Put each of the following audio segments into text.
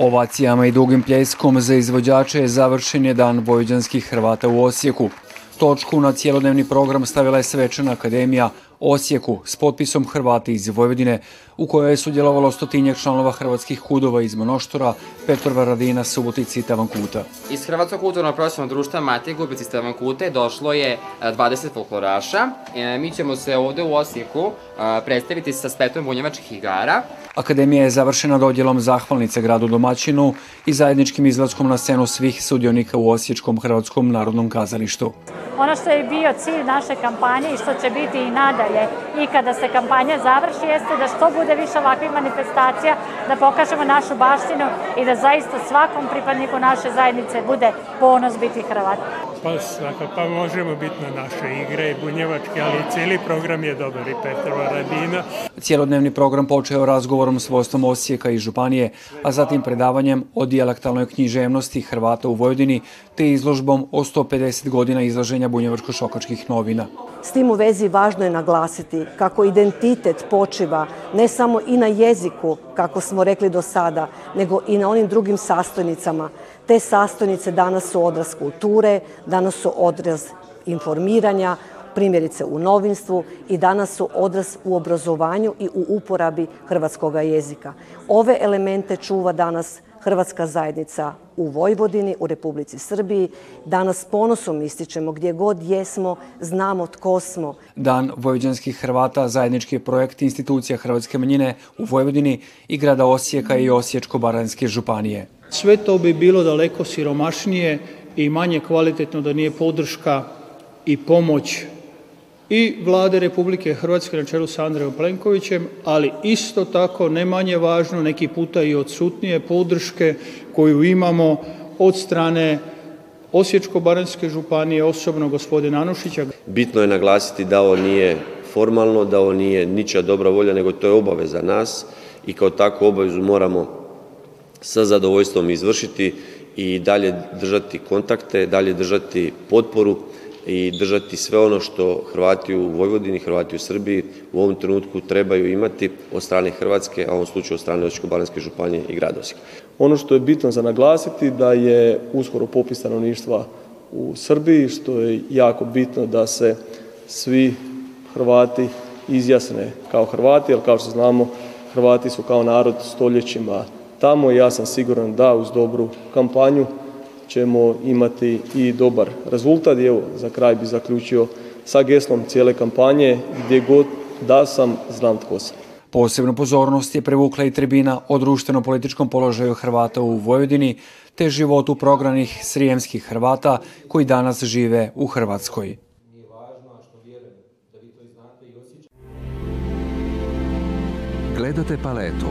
Ovacijama i dugim pljeskom za izvođače je završen je dan Vojđanskih Hrvata u Osijeku točku na cjelodnevni program stavila je Svečana akademija Osijeku s potpisom Hrvati iz Vojvodine u kojoj je sudjelovalo stotinjak članova hrvatskih hudova iz Monoštora, Petrova Radina, Subotici i Tavankuta. Iz Hrvatskog kulturnog profesionalnog društva Matije Gubic iz Tavankute došlo je 20 e, folkloraša. E, mi ćemo se ovdje u Osijeku e, predstaviti sa spetom bunjevačkih igara. Akademija je završena dodjelom zahvalnice gradu domaćinu i zajedničkim izlaskom na scenu svih sudionika u Osječkom Hrvatskom narodnom kazalištu. Ono što je bio cilj naše kampanje i što će biti i nadalje i kada se kampanja završi jeste da što bude više ovakvih manifestacija, da pokažemo našu baštinu i da zaista svakom pripadniku naše zajednice bude ponos biti Hrvat pa, pa možemo biti na naše igre i bunjevačke, ali cijeli program je dobar i Petrova Radina. Cijelodnevni program počeo razgovorom s vodstvom Osijeka i Županije, a zatim predavanjem o dijalektalnoj književnosti Hrvata u Vojvodini te izložbom o 150 godina izlaženja bunjevačko-šokačkih novina. S tim u vezi važno je naglasiti kako identitet počiva ne samo i na jeziku, kako smo rekli do sada, nego i na onim drugim sastojnicama te sastojnice danas su odraz kulture, danas su odraz informiranja, primjerice u novinstvu i danas su odraz u obrazovanju i u uporabi hrvatskog jezika. Ove elemente čuva danas Hrvatska zajednica u Vojvodini, u Republici Srbiji. Danas ponosom ističemo gdje god jesmo, znamo tko smo. Dan Vojvodinskih Hrvata, zajednički projekt institucija Hrvatske manjine u Vojvodini i grada Osijeka i Osječko-Baranjske županije. Sve to bi bilo daleko siromašnije i manje kvalitetno da nije podrška i pomoć i Vlade Republike Hrvatske na čelu sa Andrejom Plenkovićem, ali isto tako ne manje važno, neki puta i odsutnije podrške koju imamo od strane Osječko-baranjske županije, osobno gospodina Anušića. Bitno je naglasiti da ovo nije formalno, da ovo nije ničija dobra volja, nego to je obaveza nas i kao takvu obavezu moramo sa zadovoljstvom izvršiti i dalje držati kontakte, dalje držati potporu i držati sve ono što Hrvati u Vojvodini, Hrvati u Srbiji u ovom trenutku trebaju imati od strane Hrvatske, a u ovom slučaju od strane osječko županije i grad Ono što je bitno za naglasiti da je uskoro popis stanovništva u Srbiji, što je jako bitno da se svi Hrvati izjasne kao Hrvati, jer kao što znamo Hrvati su kao narod stoljećima tamo i ja sam siguran da uz dobru kampanju ćemo imati i dobar rezultat. I evo, za kraj bi zaključio sa geslom cijele kampanje, gdje god da sam, znam tko sam. Posebnu pozornost je prevukla i tribina o društveno-političkom položaju Hrvata u Vojvodini, te životu programih srijemskih Hrvata koji danas žive u Hrvatskoj. Gledate paletu.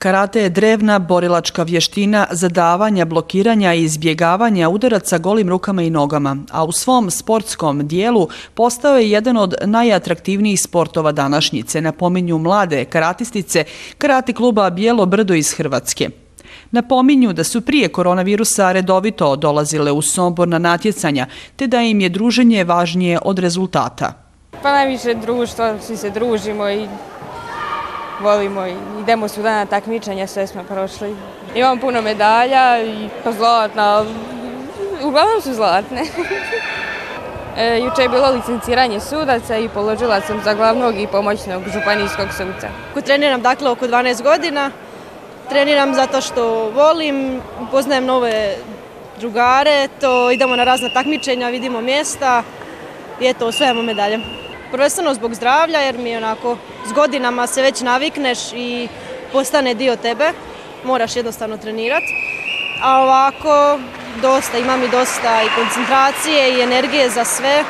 Karate je drevna borilačka vještina zadavanja, blokiranja i izbjegavanja udaraca golim rukama i nogama, a u svom sportskom dijelu postao je jedan od najatraktivnijih sportova današnjice, napominju mlade karatistice Karate kluba Bijelo Brdo iz Hrvatske. Napominju da su prije koronavirusa redovito dolazile u Sombor na natjecanja, te da im je druženje važnije od rezultata. Pa najviše društvo svi se družimo i volimo i idemo svuda na takmičenja, sve smo prošli. Imam puno medalja i pa zlatna, uglavnom su zlatne. E, Jučer je bilo licenciranje sudaca i položila sam za glavnog i pomoćnog županijskog suca. Treniram dakle oko 12 godina. Treniram zato što volim, poznajem nove drugare, to idemo na razna takmičenja, vidimo mjesta i eto, osvajamo medalje prvenstveno zbog zdravlja jer mi onako s godinama se već navikneš i postane dio tebe, moraš jednostavno trenirati. A ovako dosta, imam i dosta i koncentracije i energije za sve.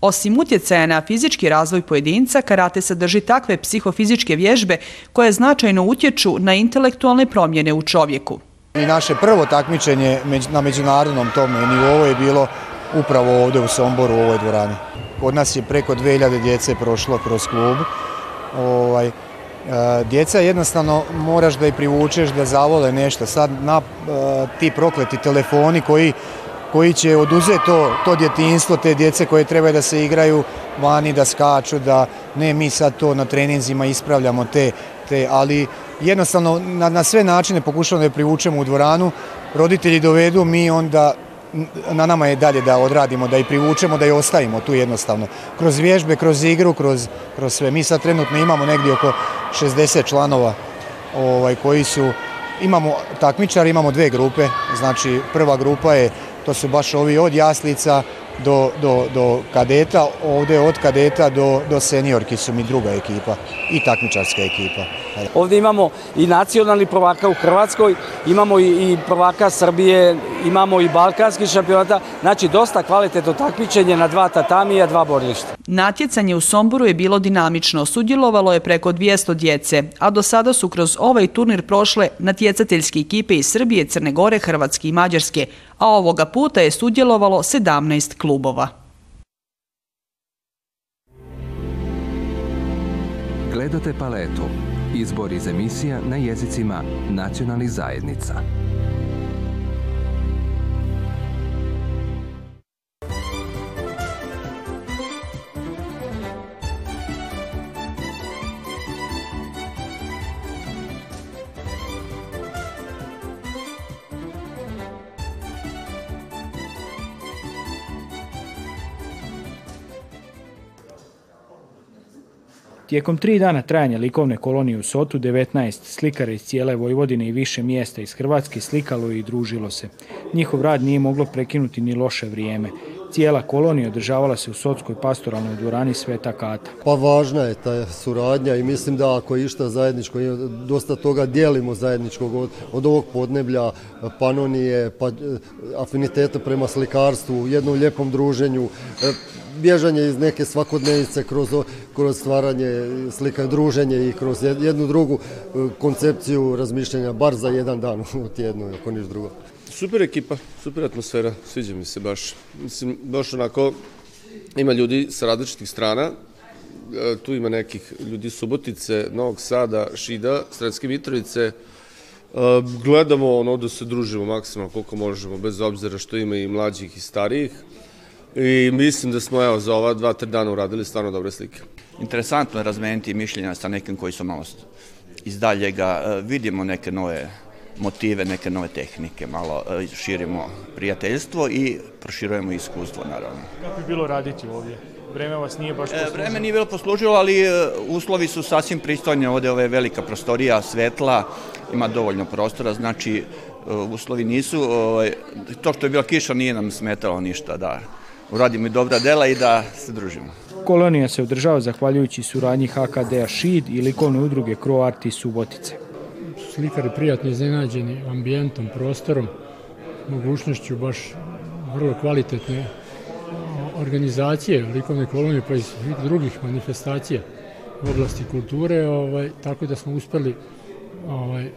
Osim utjecaja na fizički razvoj pojedinca, karate sadrži takve psihofizičke vježbe koje značajno utječu na intelektualne promjene u čovjeku. I naše prvo takmičenje na međunarodnom tom nivou je bilo upravo ovdje u Somboru u ovoj dvorani. Kod nas je preko 2000 djece prošlo kroz klub. Ovaj, e, djeca jednostavno moraš da ih privučeš da zavole nešto. Sad na, e, ti prokleti telefoni koji, koji će oduzeti to, to djetinstvo, te djece koje trebaju da se igraju vani, da skaču, da ne mi sad to na treninzima ispravljamo te, te ali jednostavno na, na sve načine pokušamo da je privučemo u dvoranu, roditelji dovedu, mi onda na nama je dalje da odradimo, da i privučemo, da i ostavimo tu jednostavno. Kroz vježbe, kroz igru, kroz, kroz sve. Mi sad trenutno imamo negdje oko 60 članova ovaj, koji su, imamo takmičar, imamo dve grupe, znači prva grupa je, to su baš ovi od jaslica do, kadeta, ovdje od kadeta do, do seniorki su mi druga ekipa i takmičarska ekipa. Ovdje imamo i nacionalni prvaka u Hrvatskoj, imamo i, i prvaka Srbije imamo i balkanski šampionata, znači dosta kvalitetno takmičenje na dva tatamija, dva borilišta. Natjecanje u Somboru je bilo dinamično, sudjelovalo je preko 200 djece, a do sada su kroz ovaj turnir prošle natjecateljske ekipe iz Srbije, Crne Gore, Hrvatske i Mađarske, a ovoga puta je sudjelovalo 17 klubova. Gledate paletu. Izbor iz emisija na jezicima nacionalnih zajednica. Tijekom tri dana trajanja likovne kolonije u Sotu, 19 slikara iz cijele Vojvodine i više mjesta iz Hrvatske slikalo i družilo se. Njihov rad nije moglo prekinuti ni loše vrijeme. Cijela kolonija održavala se u Sotskoj pastoralnoj dvorani Sveta Kata. Pa važna je ta suradnja i mislim da ako išta zajedničko, dosta toga dijelimo zajedničkog od, ovog podneblja, panonije, pa, eh, afiniteta prema slikarstvu, jednom lijepom druženju, eh, bježanje iz neke svakodnevice kroz, stvaranje slika druženje i kroz jednu drugu eh, koncepciju razmišljanja, bar za jedan dan u tjednu, ako niš drugo. Super ekipa, super atmosfera, sviđa mi se baš. Mislim, baš onako, ima ljudi sa različitih strana, e, tu ima nekih ljudi Subotice, Novog Sada, Šida, Sredske Mitrovice. E, gledamo ono da se družimo maksimalno koliko možemo, bez obzira što ima i mlađih i starijih. I mislim da smo evo, za ova dva, tri dana uradili stvarno dobre slike. Interesantno je razmeniti mišljenja sa nekim koji su malo iz daljega. E, vidimo neke nove motive, neke nove tehnike, malo e, širimo prijateljstvo i proširujemo iskustvo naravno. Kako je bilo raditi ovdje? Vreme vas nije baš e, poslužilo? Vreme nije bilo poslužilo, ali e, uslovi su sasvim pristojni. Ovdje je velika prostorija, svetla, ima dovoljno prostora, znači uslovi nisu. Ovaj, to što je bila kiša nije nam smetalo ništa da uradimo i dobra dela i da se družimo. Kolonija se održava zahvaljujući suradnji HKD-a Šid i likovne udruge Kroarti Subotice slikari prijatno iznenađeni ambijentom, prostorom, mogućnošću baš vrlo kvalitetne organizacije likovne kolonije pa i svih drugih manifestacija u oblasti kulture, ovaj, tako da smo uspeli ovaj,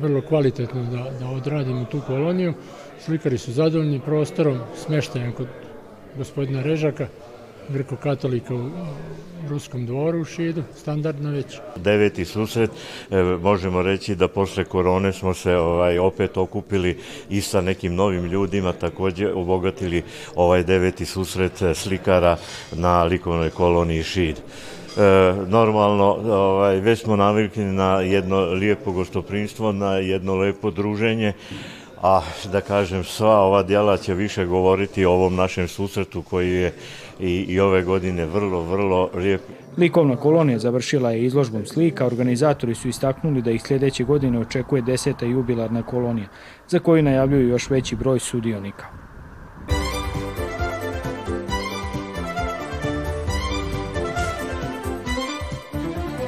vrlo kvalitetno da, da odradimo tu koloniju. Slikari su zadovoljni prostorom, smeštajem kod gospodina Režaka, Grko-katolika u Ruskom dvoru u Šidu, standardno već. Deveti susret, e, možemo reći da posle korone smo se ovaj, opet okupili i sa nekim novim ljudima, također obogatili ovaj deveti susret e, slikara na likovnoj koloniji Šid. E, normalno ovaj, već smo navikli na jedno lijepo gostoprinstvo, na jedno lijepo druženje a da kažem sva ova djela će više govoriti o ovom našem susretu koji je i, i ove godine vrlo, vrlo lijep. Likovna kolonija završila je izložbom slika, organizatori su istaknuli da ih sljedeće godine očekuje deseta jubilarna kolonija, za koju najavljuju još veći broj sudionika.